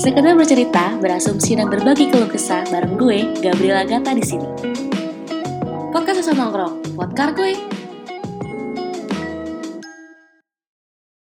Sekedar bercerita, berasumsi dan berbagi keluh kesah bareng gue, Gabriela Gata di sini. Podcast Sesama Nongkrong, podcast gue,